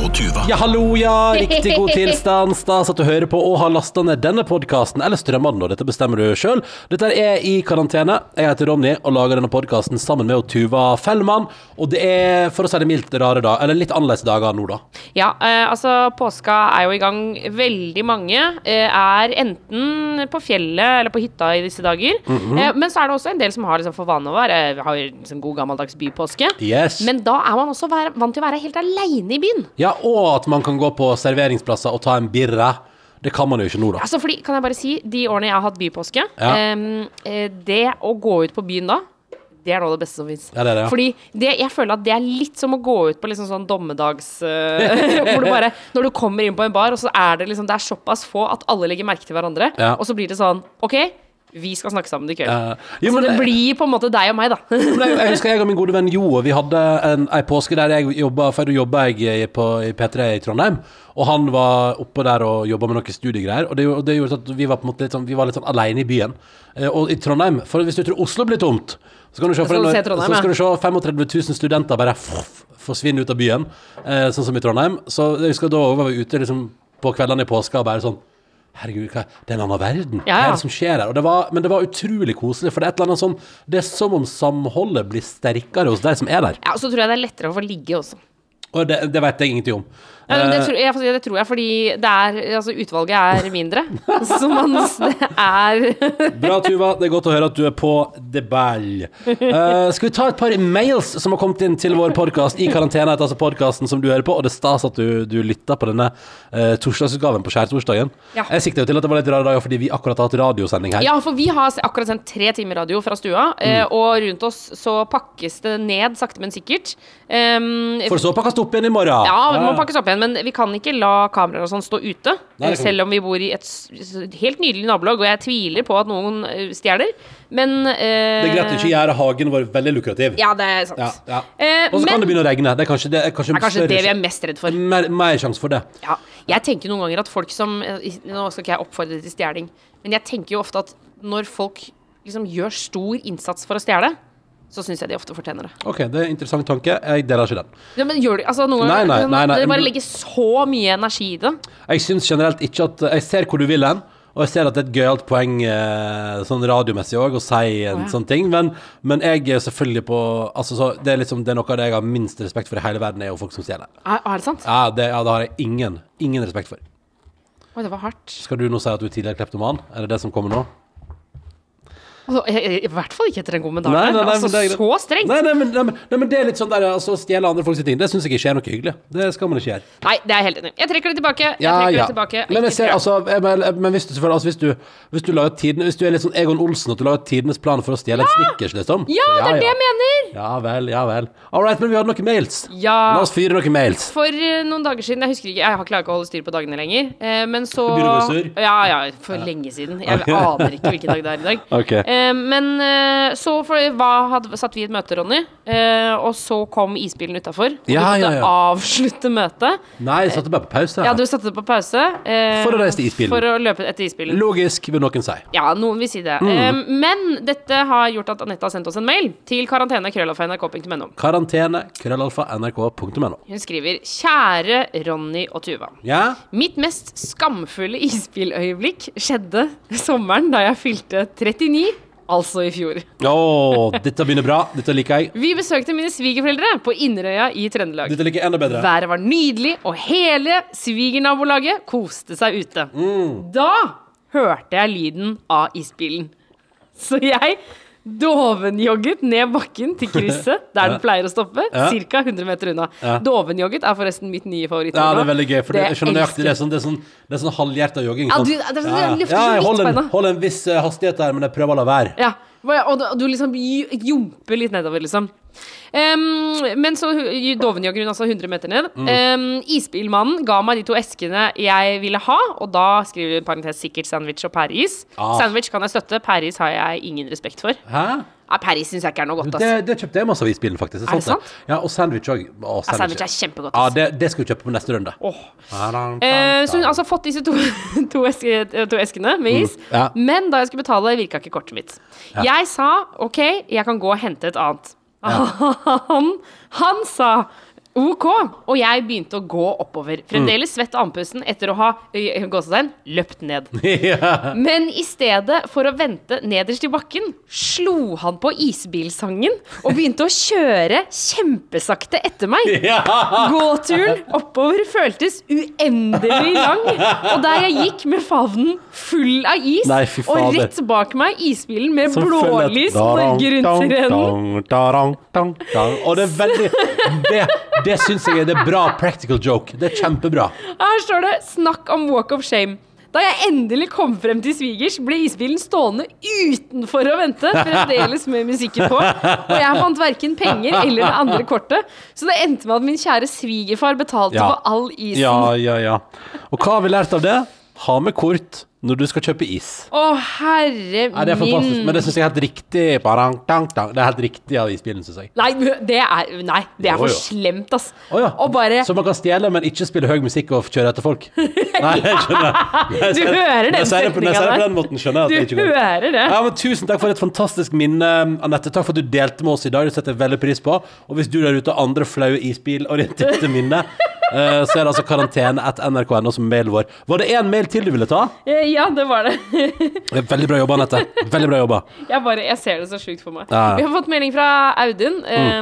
og Tuva. Ja, hallo, ja. Riktig god tilstand. Stas at du hører på og har lasta ned denne podkasten, eller strømmer den, og dette bestemmer du sjøl. Dette er I karantene. Jeg heter Ronny og lager denne podkasten sammen med Tuva Fellmann. Og det er, for å si det mildt, rare da, eller litt annerledes dager nå, da. Ja, eh, altså påska er jo i gang. Veldig mange eh, er enten på fjellet eller på hytta i disse dager. Mhm. eh, men så er det også en del som har liksom for vane å være har liksom god gammeldags bypåske. Yes. Men da er man også vant til å være helt aleine i byen. Ja, og at man kan gå på serveringsplasser og ta en birre. Det kan man jo ikke nå, da. Altså fordi, kan jeg bare si, De årene jeg har hatt bypåske, Ja. eh, det å gå ut på byen da, det er noe av det beste som fins. Ja, ja. Fordi det, jeg føler at det er litt som å gå ut på liksom sånn dommedags uh, Hvor du bare Når du kommer inn på en bar, og så er det liksom Det er såpass få at alle legger merke til hverandre, Ja. og så blir det sånn OK, vi skal snakke sammen i kveld. Uh, jo, så men det det- blir på en måte deg og meg, da. Jeg, husker jeg og min gode venn Jo Vi hadde en, en påske der jeg jobba Før jobba jeg på, i P3 i Trondheim Og han var oppe der og jobba med noen studiegreier Og det, og det gjorde at vi var litt sånn Vi var litt sånn alene i byen eh, Og i Trondheim For hvis du tror Oslo blir tomt Så kan du se, for en- så skal du se 35 000 studenter bare f- forsvinne ut av byen eh, Sånn som i Trondheim Så jeg husker da var vi ute liksom på kveldene i påska og bare sånn Herregud, hva, det er en annen verden. Ja, Hva er det som skjer her? Det var, men det var utrolig koselig, for det er et eller annet sånn Det er som om samholdet blir sterkere hos de som er der. Ja, Og så tror jeg det er lettere å få ligge også. Og det, det vet jeg ingenting om. Ja, men det, Eh, tror, jeg, det tror jeg fordi det er Altså, utvalget er mindre. Så man Det er Bra, Tuva. Det er godt å høre at du er på the ball. Uh, skal vi ta et par mails som har kommet inn til vår podkast i karantene? Altså podkasten som du hører på, og det er stas at du, du lytter på denne uh, torsdagsutgaven på skjærtorsdagen. Ja. Jeg sikter jo til at det var litt rare dager fordi vi akkurat har hatt radiosending her. Ja, for vi har akkurat sendt tre timer radio fra stua, eh, Mm. og rundt oss så pakkes det ned sakte, men sikkert. Um, For så pakkes det opp igjen i morgen. ja, det må pakkes opp igjen, men vi kan ikke la kameraer og sånn stå ute. Nei, selv om vi bor i et helt nydelig nabolag, og jeg tviler på at noen eh, stjeler. Men eh, Det er greit å ikke gjøre hagen vår veldig lukrativ. Ja, det er sant. Ja, ja. Eh, Og så kan det begynne å regne. Det er kanskje, det er kanskje, er kanskje det vi er mest redd for. Mer, mer sjanse for det. Ja, jeg tenker noen ganger at folk som eh, Nå skal ikke jeg oppfordre til stjeling, men jeg tenker jo ofte at når folk liksom gjør stor innsats for å stjele, så syns jeg de ofte fortjener det. Ok, det er en interessant tanke. Jeg deler ikke den. Ja, men gjør de, altså noen Nei, nei, nei, nei. Dere bare legger så mye energi i det. Jeg syns generelt ikke at Jeg ser hvor du vil hen, og jeg ser at det er et gøyalt poeng eh, sånn radiomessig òg å si en ja. sånn ting, men, men jeg er selvfølgelig på Altså, så det er liksom Det er noe av det jeg har minst respekt for i hele verden, er jo folk som stjeler. Er, er det sant? Ja, det, ja, det har jeg ingen, ingen respekt for. Oi, det var hardt. Skal du nå si at du er tidligere kleptoman? Er det det som kommer nå? Altså, I hvert fall ikke etter en kommentar. Nei, nei, altså, det så strengt. Nei, men, nei, men, det er litt sånn der altså, Å stjele andre folks ting, det syns jeg ikke er noe hyggelig. Det skal man ikke gjøre. Nei, det er jeg helt enig. Jeg trekker det tilbake. Jeg trekker ja. det tilbake. Men ser, altså, men, men hvis du selvfølgelig altså, hvis, du, hvis du tiden, Hvis du er litt sånn Egon Olsen, at du lager tidenes plan for å stjele et Snickers, liksom ja, så det er det jeg mener! Ja vel, ja vel. All right, men vi hadde noen mails. Ja. La oss fyre noen mails. For eh, noen dager siden, jeg husker ikke, jeg har ikke å holde styr på dagene lenger, eh, men så begynner å bli sur? Ja, ja, for lenge siden. Jeg aner ikke hvilken dag det er i dag. Ok. Eh, men eh, så for, hva, hadde, satt vi i et møte, Ronny, eh, og så kom isbilen utafor. Ja, du ja, måtte ja. avslutte møtet. Nei, jeg satte bare på pause. Ja, du satte det på pause. For å reise til isbilen. For å løpe etter isbilen. Logisk, vil noen si. Ja, noen vil si det. Mm. Men dette har gjort at Anette har sendt oss en mail til karantene.krøllalfa.nrk.no. Karantene, krøllalfa, nrk.no. Hun skriver Kjære Ronny og Tuva. Ja? Mitt mest skamfulle isbiløyeblikk skjedde sommeren da jeg fylte 39, altså i fjor. Oh, dette begynner bra. Dette liker jeg. Vi besøkte mine svigerforeldre på Inderøya i Trøndelag. Dette liker jeg enda bedre. Været var nydelig, og hele svigernabolaget koste seg ute. Da hørte jeg lyden av isbilen. Så jeg dovenjogget ned bakken til krysset der den pleier å stoppe, Ja. ca. 100 meter unna. Ja. Dovenjogget er forresten mitt nye favoritt Ja, det er veldig gøy. For det, skjønner nøyaktig, det er sånn, det er sånn, det er sånn halvhjerta jogging. Ja, sånn. du- det er sånn, løfter så jeg holder en, holder en viss eh, hastighet der, men jeg prøver å la være. Ja, og du, liksom ju- jumper litt nedover, liksom. Um, men så dovenjogger hun altså 100 meter ned. Em, isbilmannen ga meg de to eskene jeg ville ha, og da skriver hun parentes sikkert sandwich og pæreis. Ah. Sandwich kan jeg støtte, pæreis har jeg ingen respekt for. Hæ? Ja, Paris syns jeg ikke er noe godt, Det, det kjøpte jeg masse av i bilen, faktisk. Er det sant? Ja, og sandwich òg. Ja, sandwich er kjempegodt, Ja, det, det skal vi kjøpe på neste runde. Oh. Eh, så hun har altså fått disse to, to, eske, to eskene med is. ja. Men da jeg skulle betale, virka ikke kortet mitt. Jeg sa OK, jeg kan gå og hente et annet. Han, han sa OK, og jeg begynte å gå oppover. Fremdeles svett og andpusten etter å ha gåsetegn, løpt ned. ja. Men i stedet for å vente nederst i bakken, slo han på isbilsangen og begynte å kjøre kjempesakte etter meg. ja. Gåturen oppover føltes uendelig lang, og der jeg gikk med favnen full av is, Nei, og rett bak meg isbilen med Som blålys på dang. Og det er veldig Det, det syns jeg er det bra practical joke. Det er kjempebra. Her står det 'snakk om walk of shame'. Da jeg endelig kom frem til svigers, ble isbilen stående utenfor å vente, fremdeles med musikken på. Og jeg fant verken penger eller det andre kortet, så det endte med at min kjære svigerfar betalte Ja. for all isen. Ja, ja, ja. Og hva har vi lært av det? Ha med kort når du skal kjøpe is. Å, herre Ja, det er fantastisk. min Men det syns jeg er helt riktig. Barang, dang, dang. Det er helt riktig av isbilen, syns jeg. Nei, det er, nei, det er Jo, for jo. slemt, ass. Å ja. Og bare Så man kan stjele, men ikke spille høy musikk og kjøre etter folk? Nei, jeg skjønner. Når jeg Du sier- hører den jeg sier det på- Når jeg sier det på setningen den måten, skjønner jeg at Du ikke går. hører det. Ja, men Tusen takk for et fantastisk minne, Anette. Takk for at du delte med oss i dag. Det setter jeg veldig pris på. Og hvis du der ute har andre flaue isbilorienterte minner, eh, så er det altså karantene at nrk.no som mailen vår. Var det én mail til du ville ta? Eh, Ja, det var det. Veldig bra jobba, Anette. Veldig bra jobba. Jeg bare, jeg ser det så sjukt for meg. Ja. Vi har fått melding fra Audun, eh,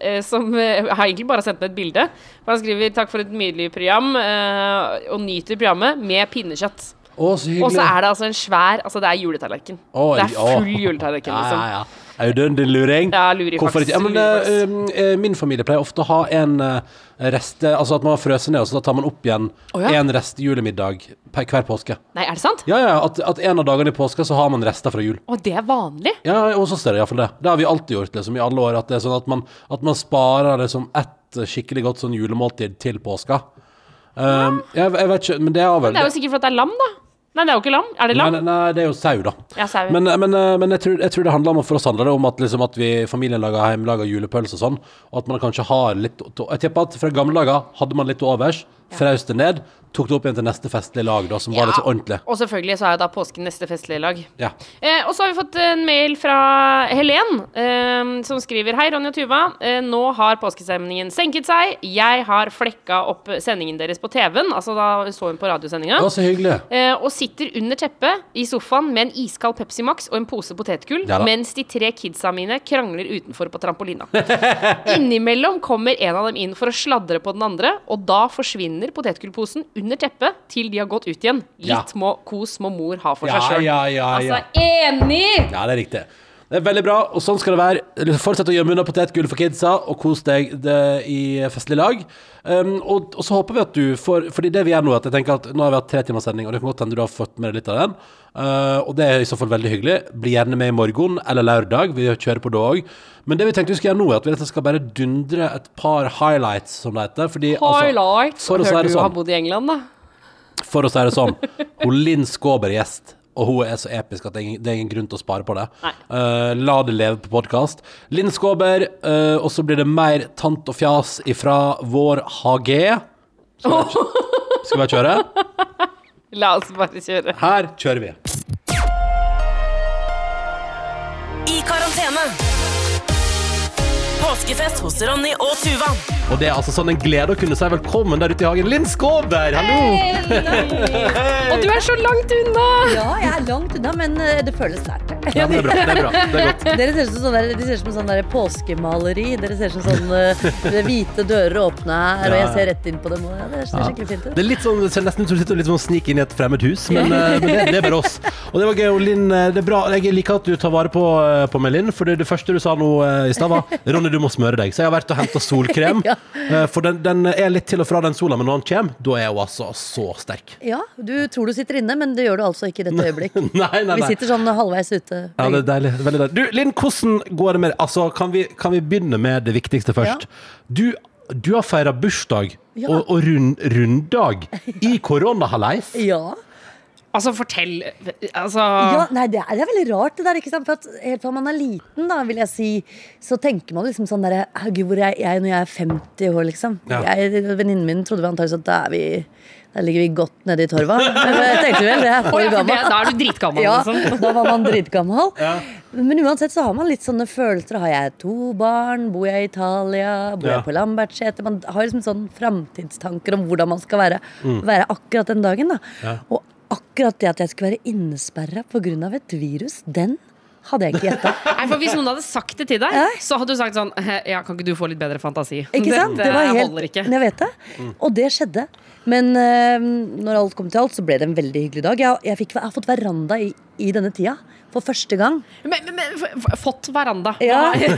eh, som eh, har egentlig bare sendt meg et bilde. Han skriver 'takk for et nydelig program', uh, og nyter programmet med pinnekjøtt. Å, så hyggelig. Og så er det altså en svær Altså, det er juletallerken. Det er å. full juletallerken, Ja, liksom. ja, ja. Audun, din luring. Ja, lurer Hvorfor ikke? Ja, men, eh, um, eh, min familie pleier ofte å ha en eh, reste Altså at man har frøset ned, og så da tar man opp igjen Å, ja. en rest julemiddag per, hver påske. Nei, er det sant? Ja, ja, at, at en av dagene i påska så har man rester fra jul. Og det er vanlig? Ja, hos oss er det iallfall det. Det har vi alltid gjort liksom, i alle år. At det er sånn at man, at man sparer liksom ett skikkelig godt sånn julemåltid til påska. Um, jeg, jeg vet ikke, men det er vel Det er jo sikkert for at det er lam, da. Nei, det er jo ikke lam. Er det lam? Nei, nei, det er jo sau, da. Ja, sau. Men, men, eh, men jeg, tror, jeg tror det handler om For oss handler det om at, liksom, at vi familien lager hjemmelaga julepølse og sånn, og at man kanskje har litt Jeg tipper at fra gamle dager hadde man litt til overs, frøs det ned, tok det opp igjen til neste festlige lag, da, som var litt så ordentlig. Og selvfølgelig så er jo da påsken neste festlige lag. Ja. Eh, og så har vi fått en mail fra Helen, eh, som skriver Hei, Ronny og Tuva. Eh, nå har påskestemningen senket seg. Jeg har flekka opp sendingen deres på TV-en. Altså da så hun på radiosendinga. Ja, så hyggelig. Eh, og sitter under teppet i sofaen med en iskald Pepsi Max og en pose potetgull, Ja mens de tre kidsa mine krangler utenfor på trampolina. Innimellom kommer en av dem inn for å sladre på den andre, og da forsvinner potetgullposen under teppet til de har gått ut igjen. Ja. Litt må, kos må mor ha for Ja, seg sjøl. ja, ja, ja. Altså, enig! Ja, det er riktig. Det er veldig bra, og sånn skal det være. Fortsett å gjemme unna potetgull for kidsa, og kos deg det i festlig lag. Um, og, og så håper vi at du får Fordi det vi gjør nå, er at jeg tenker at nå har vi hatt tre timers sending, og det kan godt hende du har fått med deg litt av den. Uh, og det er i så fall veldig hyggelig. Bli gjerne med i morgen eller lørdag. Vi kjører på da òg. Men det vi tenkte vi skulle gjøre nå, er at vi skal bare dundre et par highlights, som det heter. Fordi, altså, Highlights. for å si det sånn, i England, da? for å si det sånn, hun Linn Skåber er gjest. Og hun er så episk at det er ingen, det er ingen grunn til å spare på det. Eh, la det leve på podkast. Linn Skåber, uh, og så blir det mer tant og fjas ifra vår HG. Skal vi, skal vi bare kjøre? La oss bare kjøre. Her kjører vi. I karantene. Påskefest hos Ronny og Tuva. Og det er altså sånn en glede å kunne si velkommen der ute i hagen. Linn Skåber, hallo! Og du er så langt unna! Ja, jeg er langt unna, men eh, det føles nært. Ja, det er bra. det er bra, det er godt. Dere ser ut som sånn de som sånn der påskemaleri. Dere ser ut som sånn eh, hvite dører åpne her, og jeg ser rett inn på dem. Og, ja, det ser skikkelig fint ut. Det er litt sånn, det ser nesten ut som du sitter og litt sånn snik inn i et fremmed hus, men, eh, men det, det er bare oss. Og det var gøy, Linn, det er bra. Jeg liker at du tar vare på, på meg, Linn, for det, det første du sa nå i stad var Ronny, du må smøre deg. Så jeg har vært og henta solkrem, Ja. eh, for den, den er litt til og fra den sola, men når den kommer, da er hun altså så sterk. Ja, du tror du sitter inne, men det gjør du altså ikke i dette øyeblikk. Nei, nei, nei. Vi sitter sånn halvveis ute. Ja, det er deilig. Veldig deilig. Du, Linn, hvordan går det med Altså, kan vi, kan vi begynne med det viktigste først? Du, du har feira bursdag Ja. og, og rund, runddag i koronahaleis. Ja. Altså, fortell Altså Ja, nei, det er, det er veldig rart, det der. ikke sant? For at Helt fra man er liten, da, vil jeg si, så tenker man liksom sånn derre Herregud, hvor er jeg når jeg er 50 år, liksom? Ja. Venninnen min trodde vi antakelig at da er vi Der ligger vi godt nede i torva. Jeg tenkte vel, det er for ja, for det, gammel. da er du dritgammel, Ja, liksom. da var man dritgammel. Men uansett så har man litt sånne følelser. Har jeg to barn? Bor jeg i Italia? Bor Ja. jeg på Lambertseter? Man har liksom sånne framtidstanker om hvordan man skal være, Mm. være akkurat den dagen. da Og akkurat det at jeg skulle være innesperra pga. et virus, den hadde jeg ikke gjetta. Nei, Hvis noen hadde sagt det til deg, Ja. så hadde du sagt sånn Ja, kan ikke du få litt bedre fantasi? Ikke sant? Dette Det var helt, holder ikke. Jeg vet det. Og det skjedde. Men eh, når alt kom til alt, så ble det en veldig hyggelig dag. Jeg, jeg, fikk, jeg har fått veranda i, i denne tida. For første gang. Men, men, fått veranda. Ja. det,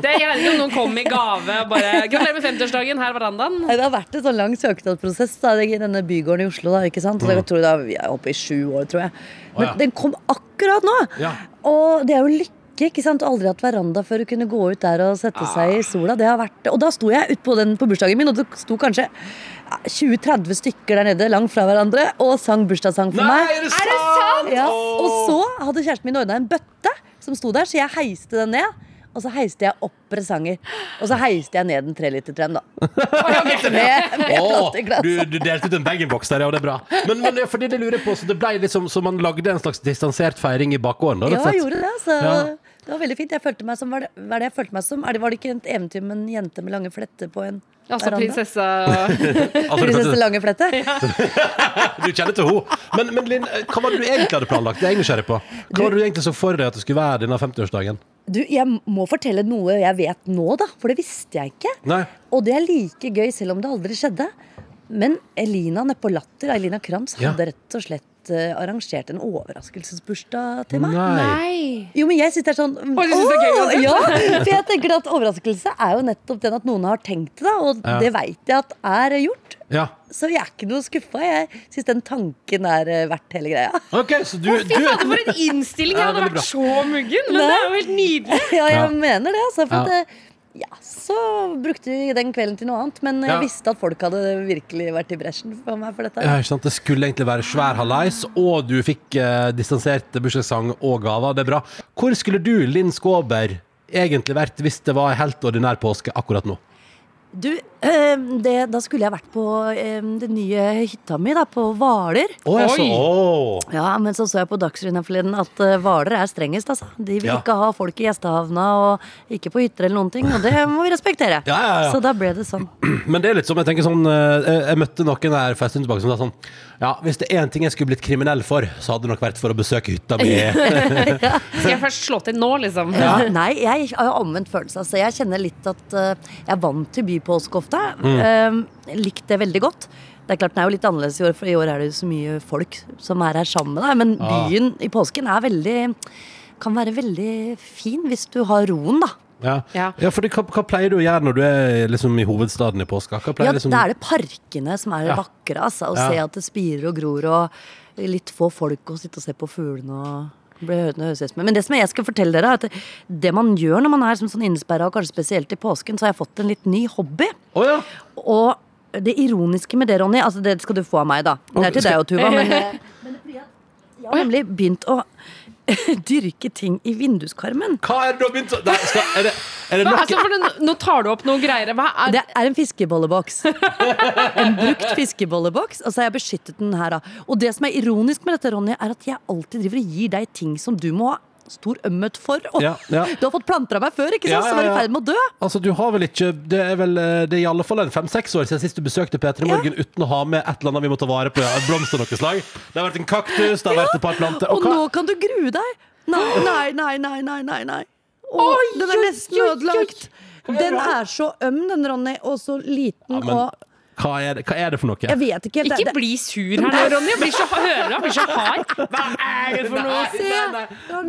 vet ikke om noen kom i gave og bare 'Gratulerer med 50-årsdagen, her er verandaen'. Det har vært en sånn lang søknadsprosess da, i denne bygården i Oslo. Da, ikke sant? Og jeg tror da, Vi er oppe i sju år, tror jeg. Men ja. den kom akkurat nå! Ja. Og det er jo lykke. ikke sant? Aldri hatt veranda før å kunne gå ut der og sette seg i sola. Det har vært, og da sto jeg utpå den på bursdagen min, og det sto kanskje 20-30 stykker der nede langt fra hverandre og sang bursdagssang for Nei, meg. er det sant? Ja, og så hadde kjæresten min ordna en bøtte som sto der, så jeg heiste den ned. Og så heiste jeg opp presanger. Og så heiste jeg ned en trelitertrem, da. Med, med plastikklass. du, du delte ut en bag-in-box der, ja, det er bra. Men, men det er fordi det lurer på, så det ble liksom Så man lagde en slags distansert feiring i bakgården? Da, Ja, jeg gjorde det. Så Ja. Det var veldig fint. Jeg følte meg som, var det, hva er det jeg følte meg som? Er det, var det ikke et eventyr med en jente med lange fletter på en Altså veranda? prinsesse Altså, Prinsesse du, Lange flette? du kjenner til henne. Men, men Linn, hva var det du egentlig hadde planlagt? Det er jeg nysgjerrig på. Hva var det du egentlig så for deg at det skulle være denne 50-årsdagen? Du, jeg må fortelle noe jeg vet nå, da. For det visste jeg ikke. Nei. Og det er like gøy selv om det aldri skjedde. Men Elina nede på Latter, Elina Krantz, Ja. hadde rett og slett eh, arrangert en overraskelsesbursdag til meg. Nei. Jo, men jeg synes det er sånn Å, du det gøy, «Åh!» ja, For jeg tenker at overraskelse er jo nettopp den at noen har tenkt det, og Ja. det veit jeg at er gjort. Ja. Så jeg er ikke noe skuffa. Jeg syns den tanken er eh, verdt hele greia. OK, så du, Fy fader, for en innstilling! Jeg hadde vært så muggen. Men Nei. det er jo helt nydelig. Ja, jeg Ja. mener det. Altså, for Ja. at, eh, ja, så brukte vi den kvelden til noe annet. Men Ja. jeg visste at folk hadde virkelig vært i bresjen for meg for dette. ja, ikke sant? Det skulle egentlig være svær hallais, og du fikk eh, distansert bursdagssang og gaver. Det er bra. Hvor skulle du, Linn Skåber, egentlig vært hvis det var en helt ordinær påske akkurat nå? Du, det, da skulle jeg vært på eh, den nye hytta mi, da, på Hvaler. Altså, å. Ja, men så så jeg på Dagsrevyen her forleden at uh, Hvaler er strengest, altså. De vil Ja. ikke ha folk i gjestehavna og ikke på hytter eller noen ting, og det må vi respektere. Ja, ja, ja. Så da ble det sånn. Men det er litt som jeg tenker sånn eh, Jeg, jeg møtte noen her for en stund tilbake som sa sånn Ja, hvis det er én ting jeg skulle blitt kriminell for, så hadde det nok vært for å besøke hytta mi. Skal jeg først slå til nå, liksom? Nei, jeg har jo omvendt følelse. Altså, jeg kjenner litt at eh, jeg er vant til bypåske ofte. Mm. Uh, likt det veldig godt. Det er klart den er jo litt annerledes i år, for i år er det jo så mye folk som er her sammen med deg. Men Ah. byen i påsken er veldig kan være veldig fin hvis du har roen, da. Ja, Ja. ja for hva, hva pleier du å gjøre når du er liksom i hovedstaden i påska? Hva Ja, liksom Da er det parkene som er Ja. vakre. Altså, å Ja. se at det spirer og gror, og litt få folk og sitte og se på fuglene og Men det som jeg skal fortelle dere, er at det man gjør når man er som sånn innesperra, og kanskje spesielt i påsken, så har jeg fått en litt ny hobby. Oh, ja! Og det ironiske med det, Ronny, altså det skal du få av meg, da. Det er til deg og Tuva, men, men det er fordi at jeg har nemlig begynt å dyrke ting i vinduskarmen. Hva er det du har begynt å Er er altså, nå, nå tar du opp noen greier. Hva er Det er en fiskebolleboks. En brukt fiskebolleboks. Og så har jeg beskyttet den her. Og det som er ironisk med dette, Ronny, er at jeg alltid driver og gir deg ting som du må ha stor ømhet for. Og Ja, ja. Du har fått planter av meg før, ikke sant? Ja, ja, Som er i ferd med å dø. Altså, du har vel ikke Det er vel eh, Det er i alle fall en fem-seks år siden sist du besøkte P3 Morgen uten å ha med et eller annet vi må ta vare på. Ja, en blomst av noe slag. Det har vært en kaktus, det har vært et par planter. Og hva- nå kan du grue deg. Nei, nei, nei, nei, nei, nei. Å, den er nesten ødelagt. Den er så øm, den, Ronny, og så liten Ja, men og hva er, det, hva er det for noe? Jeg vet ikke. Ikke det- bli sur her nå, Ronny. Jeg blir så, hører jeg blir så hard. Hva er det for noe? Se!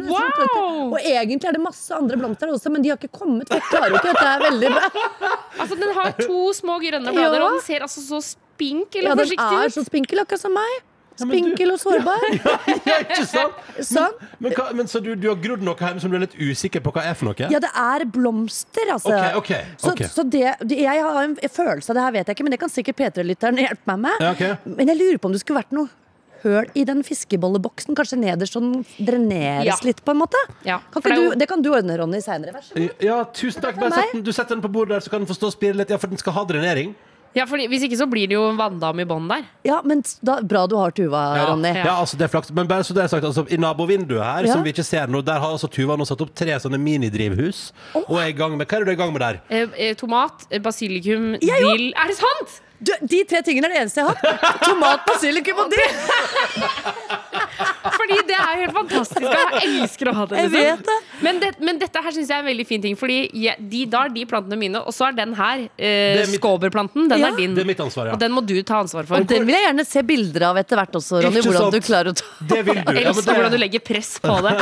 Wow! Og egentlig er det masse andre blomster også, men de har ikke kommet. Jeg klarer ikke, dette er veldig bra. Altså, den har to små grønne blader, Ja. og den ser altså så spinkel Ja, og den er så spinkel, akkurat som meg. Men Spinkel og sårbar. Ja, ikke sant? Sånn. Men, hva, men så du, du har grodd noe hjemme som du er litt usikker på hva er for noe? Ja, det er blomster, altså. Okay, okay, Så, ok. så det, jeg har en følelse av det her, vet jeg ikke, men det kan sikkert P3-lytteren hjelpe meg med. Ja. Men jeg lurer på om det skulle vært noe høl i den fiskebolleboksen, kanskje nederst, så den dreneres Ja. litt, på en måte. Ja, Kan ikke det jo- du, det kan du ordne, Ronny, seinere. Vær så god. Ja, tusen takk. Bare sett den, du setter den på bordet der, så kan den få stå og spire litt. Ja, for den skal ha drenering. Ja, fordi Hvis ikke så blir det jo en vanndam i bånn der. Ja, men da, bra du har Tuva, Ja, Ronny. ja, altså det er flaks. Men bare så det er sagt, altså, i nabovinduet her, Ja. som vi ikke ser nå, der har altså Tuva nå satt opp tre sånne minidrivhus. Og er i gang med Hva er det du i gang med der? Eh, eh, tomat, eh, basilikum, dill Er det sant?! Du, de tre tingene er det eneste jeg har hatt. Tomat, basilikum og dill! Fordi det er helt fantastisk. Jeg elsker å ha det. Jeg liksom. vet det. Men, det, men dette her syns jeg er en veldig fin ting. Fordi jeg, de, da er de plantene mine, og så er den her, eh, er mitt- skåberplanten, den Ja. er din. Det er mitt ansvar, ja. Og den må du ta ansvar for. Den vil jeg gjerne se bilder av etter hvert også, Ronny. Hvordan du klarer å ta Det vil du. Jeg Ja, elsker det- hvordan du legger press på det.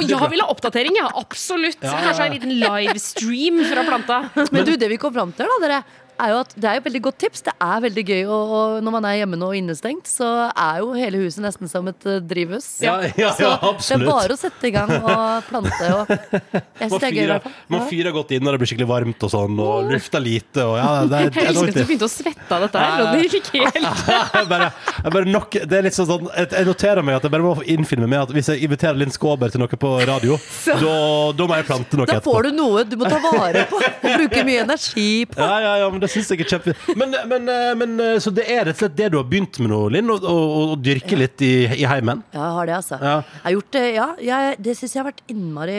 Og jeg vil ha oppdatering, ja. Absolutt. Ja, ja, ja. Kanskje en liten livestream fra planta. Men du, det vi kom fram til, da, dere, er jo at det er jo et veldig godt tips. Det er veldig gøy, og, og når man er hjemme nå og innestengt, så er jo hele huset nesten som et eh, drivhus. Ja, ja, ja, Så det er bare å sette i gang og plante. Og Man det er fyrer, man fyrer godt inn når det blir skikkelig varmt og sånn, og lufta lite. Og ja, det er, det Jeg husker elsker at du begynte å svette av dette her. Ronny fikk helt jeg bare, jeg bare nok, det er litt sånn, sånn jeg, noterer meg at jeg bare må innfinne meg med at hvis jeg inviterer Linn Skåber til noe på radio, da, da må jeg plante noe Da etterpå. får du noe du må ta vare på og bruke mye energi på. Ja, ja, ja, men det synes jeg er kjempe men, men, eh, men eh, Så det er rett og slett det du har begynt med nå, Linn? Å å- å dyrke litt i, i heimen? Ja, jeg har det, altså. Ja. Jeg har gjort det, ja. Jeg, det syns jeg har vært innmari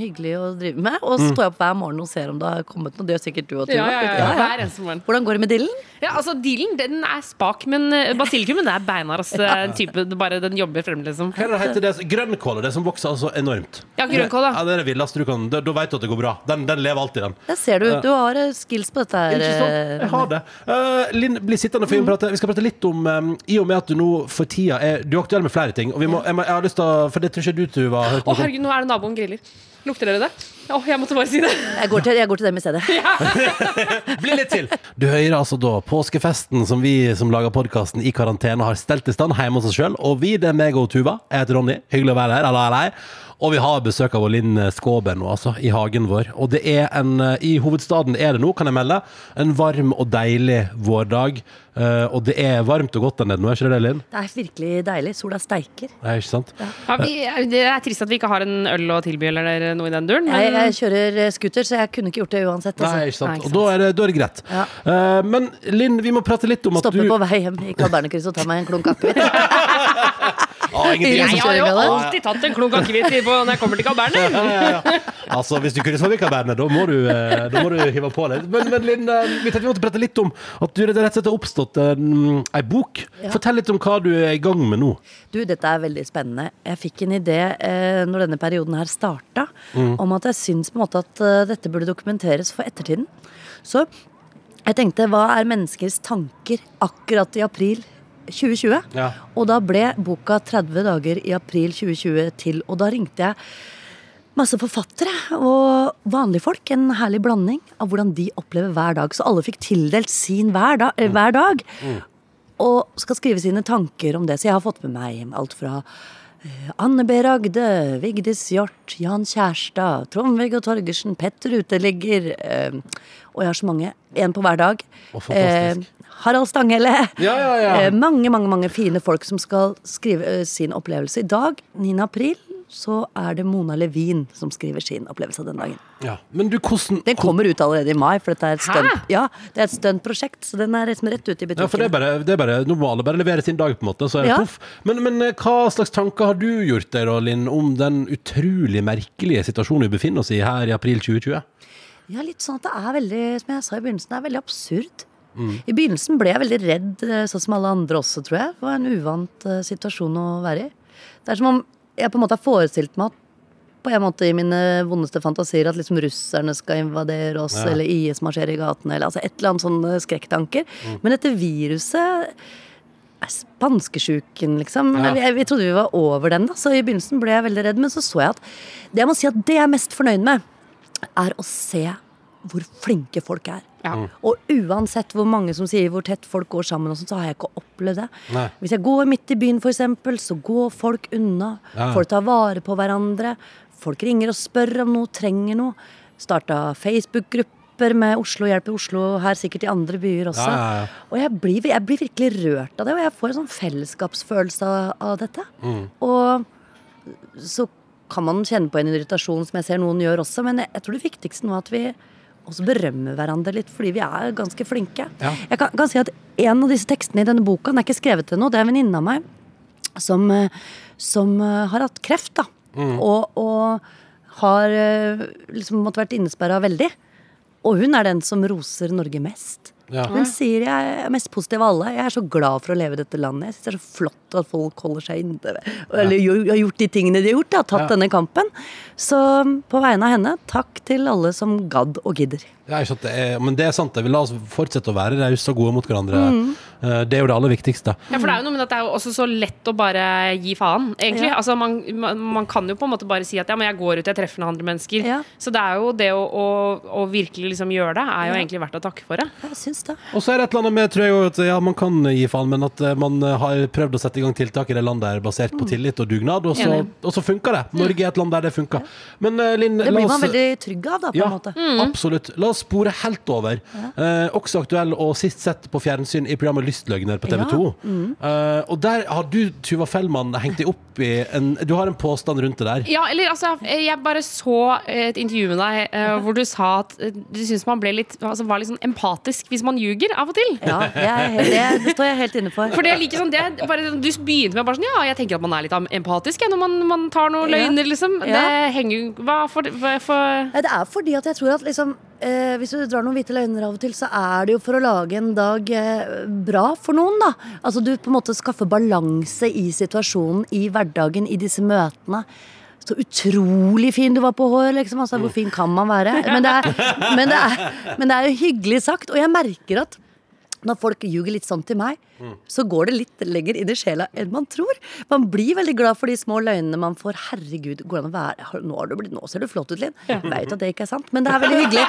hyggelig å drive med. Og Mm. så står jeg opp hver morgen og ser om det har kommet noe. Det gjør sikkert du og Tuva. Ja, ja, ja, ja. Hver eneste morgen. Hvordan går det med dillen? Ja, altså Dillen den er spak, men eh, basilikumen det er beinhard. ass. Det er type, bare Den jobber frem, liksom. Hva heter det? Grønnkål er det som vokser altså enormt. Ja, grønnkål, da. Ja, det er det villeste du kan Da, veit vet du at det går bra. Den, den lever alltid, den. Der ser du. Du har skills på dette her. Sant? eh, Jeg har det. Uh, Linn, bli sittende for vi, prate, vi skal prate litt om um, I og med at du nå for tida er Du er aktuell med flere ting. Og vi må, jeg, må, jeg har lyst til å For det tror ikke du, Tuva, Å herregud, nå er det naboen griller. Lukter dere det? Å, jeg måtte bare si det. Jeg går til, jeg går til dem i stedet. Bli litt til! Du hører altså da påskefesten som vi som lager podkasten i karantene, har stelt i stand hjemme hos oss sjøl. Og vi, det er meg og Tuva. Jeg heter Ronny. Hyggelig å være her. Alla, alla. Og vi har besøk av Linn Skåber nå, altså, i hagen vår. Og det er en eh, I hovedstaden er det nå, kan jeg melde, en varm og deilig vårdag. Eh, og det er varmt og godt der nede nå, er ikke det det, Linn? Det er virkelig deilig. Sola steiker. Nei, ikke sant? Ja, vi, det er trist at vi ikke har en øl å tilby eller noe i den duren. Jeg, Men jeg kjører eh, scooter, så jeg kunne ikke gjort det uansett. Nei, Altså. ikke sant. Nei, ikke Og da er det, da er det greit. Ja. Uh, men Linn, vi må prate litt om at Stoppe du på vei hjem i Carl og ta meg en klunk akevitt. Ah, Jeg har jo alltid tatt en klunk akevitt i når jeg kommer til Cabernet. Ja, ja, ja. Altså, Hvis du kunne få Vikabernet, da må du eh, Da må du hive på litt. Men, men Linn, vi tenkte vi måtte prate litt om at du rett og slett har oppstått en, ei bok. Fortell litt om hva du er i gang med nå. Du, dette er veldig spennende. Jeg fikk en idé eh, når denne perioden her starta, om at jeg syns på en måte at uh, dette burde dokumenteres for ettertiden. Så jeg tenkte, hva er menneskers tanker akkurat i april 2020? Ja. Og da ble boka 30 dager i april 2020 til, og da ringte jeg masse forfattere og vanlige folk. En herlig blanding av hvordan de opplever hver dag. Så alle fikk tildelt sin hver, da, mm. hver dag. Og skal skrive sine tanker om det. Så jeg har fått med meg alt fra eh, Anne B. Ragde, Vigdis Hjorth, Jan Kjærstad, Trond-Viggo Torgersen, Petter Uteligger. eh, og jeg har så mange. Én på hver dag. Og fantastisk. Eh, Harald Stanghelle. Ja, ja, ja. Eh, mange, mange mange fine folk som skal skrive eh, sin opplevelse. I dag, 9. april, så er det Mona Levin som skriver sin opplevelse den dagen. Ja. Men du, hvordan Den kommer ut allerede i mai, for dette er et stunt, ja, det er et stuntprosjekt. Så den er liksom rett ut i ja, for det er bare, det er bare, Nå må alle bare levere sin dag, på en måte. Så er det Ja. poff. Men, men eh, hva slags tanker har du gjort deg, da, Linn, om den utrolig merkelige situasjonen vi befinner oss i her i april 2020? Ja, litt sånn at det er veldig, som jeg sa i begynnelsen, det er veldig absurd. I begynnelsen ble jeg veldig redd, eh, sånn som alle andre også, tror jeg. Det var en uvant uh, situasjon å være i. Det er som om jeg på en måte har forestilt meg at på en måte i mine vondeste fantasier at liksom russerne skal invadere oss, Ja. eller IS marsjerer i gatene, eller altså et eller annet sånne skrekktanker. Men dette viruset Spanskesjuken, liksom. Ja. Vi, vi trodde vi var over den, da. Så i begynnelsen ble jeg veldig redd. Men så så jeg at det jeg må si at det jeg er mest fornøyd med, er å se hvor flinke folk er. Ja. Og uansett hvor mange som sier hvor tett folk går sammen, og sånt, så har jeg ikke opplevd det. Nei. Hvis jeg går midt i byen, for eksempel, så går folk unna. Ja. Folk tar vare på hverandre. Folk ringer og spør om noe, trenger noe. Starta Facebook-grupper med Oslo, hjelper Oslo her, sikkert i andre byer også. Ja, ja, ja. Og jeg blir, jeg blir virkelig rørt av det, og jeg får en sånn fellesskapsfølelse av, av dette. Mm. Og så kan man kjenne på en irritasjon som jeg ser noen gjør også, men jeg, jeg tror det viktigste nå er at vi også berømme hverandre litt, fordi vi er ganske flinke. Ja. Jeg kan, kan si at en av disse tekstene i denne boka, den er ikke skrevet til noe, det er en venninne av meg som, eh, som eh, har hatt kreft, da. Og, og har eh, liksom måttet vært innesperra veldig. Og hun er den som roser Norge mest. Ja. Hun sier jeg er mest positiv av alle. Jeg er så glad for å leve i dette landet. Jeg synes det er så flott at folk holder seg inne. Eller ja. har gjort de tingene de har gjort. Da, tatt Ja. denne kampen. Så på vegne av henne, takk til alle som gadd og gidder. Ja, ikke sant, det er, men det er sant. det. Vi la oss fortsette å være rause og gode mot hverandre. Mm. Det er jo det aller viktigste. Ja, for det er jo noe med at det er jo også så lett å bare gi faen, egentlig. Ja. Altså, man, man, man kan jo på en måte bare si at ja, men jeg går ut, jeg treffer noen andre mennesker. Ja. Så det er jo det å, å, å virkelig liksom gjøre det, er jo Ja. egentlig verdt å takke for det. Jeg syns det. Og så er det et eller annet med tror jeg, jo at ja, man kan gi faen, men at eh, man eh, har prøvd å sette i gang tiltak i det landet er basert på tillit og dugnad, og så, og så funker det. Norge er et land der det funker. Men eh, Linn, Det blir blir oss man veldig trygg av, da, på ja, en måte. absolutt. La oss spore helt over. Eh, også aktuell og sist sett på fjernsyn i programmet Lystløgner på TV 2. Eh, og der har du, Tuva Fellmann, hengt deg opp i en Du har en påstand rundt det der. Ja, eller altså, jeg bare så et intervju med deg eh, hvor du sa at eh, du syns man ble litt, altså, var litt sånn empatisk hvis man ljuger av og til. Ja, jeg det, det står jeg helt inne for. For det er like sånn, det er bare, Du begynte med bare sånn Ja, jeg tenker at man er litt empatisk jeg, når man, man tar noen løgner, liksom. Det henger Hva for, hva for Nei, det er fordi at jeg tror at liksom eh, Hvis du drar noen hvite løgner av og til, så er det jo for å lage en dag eh, bra for noen, da. Altså du på en måte skaffer balanse i situasjonen, i hverdagen, i disse møtene. Så utrolig fin du var på hår, liksom. Altså, hvor fin kan man være? Men det, er, men, det er, men det er jo hyggelig sagt. Og jeg merker at når folk ljuger litt sånn til meg, så går det litt lenger inn i sjela enn man tror. Man blir veldig glad for de små løgnene man får. Herregud, går det an å være Nå, har du blitt, nå ser du flott ut, Linn. Ja. vet at det ikke er sant, men det er veldig hyggelig.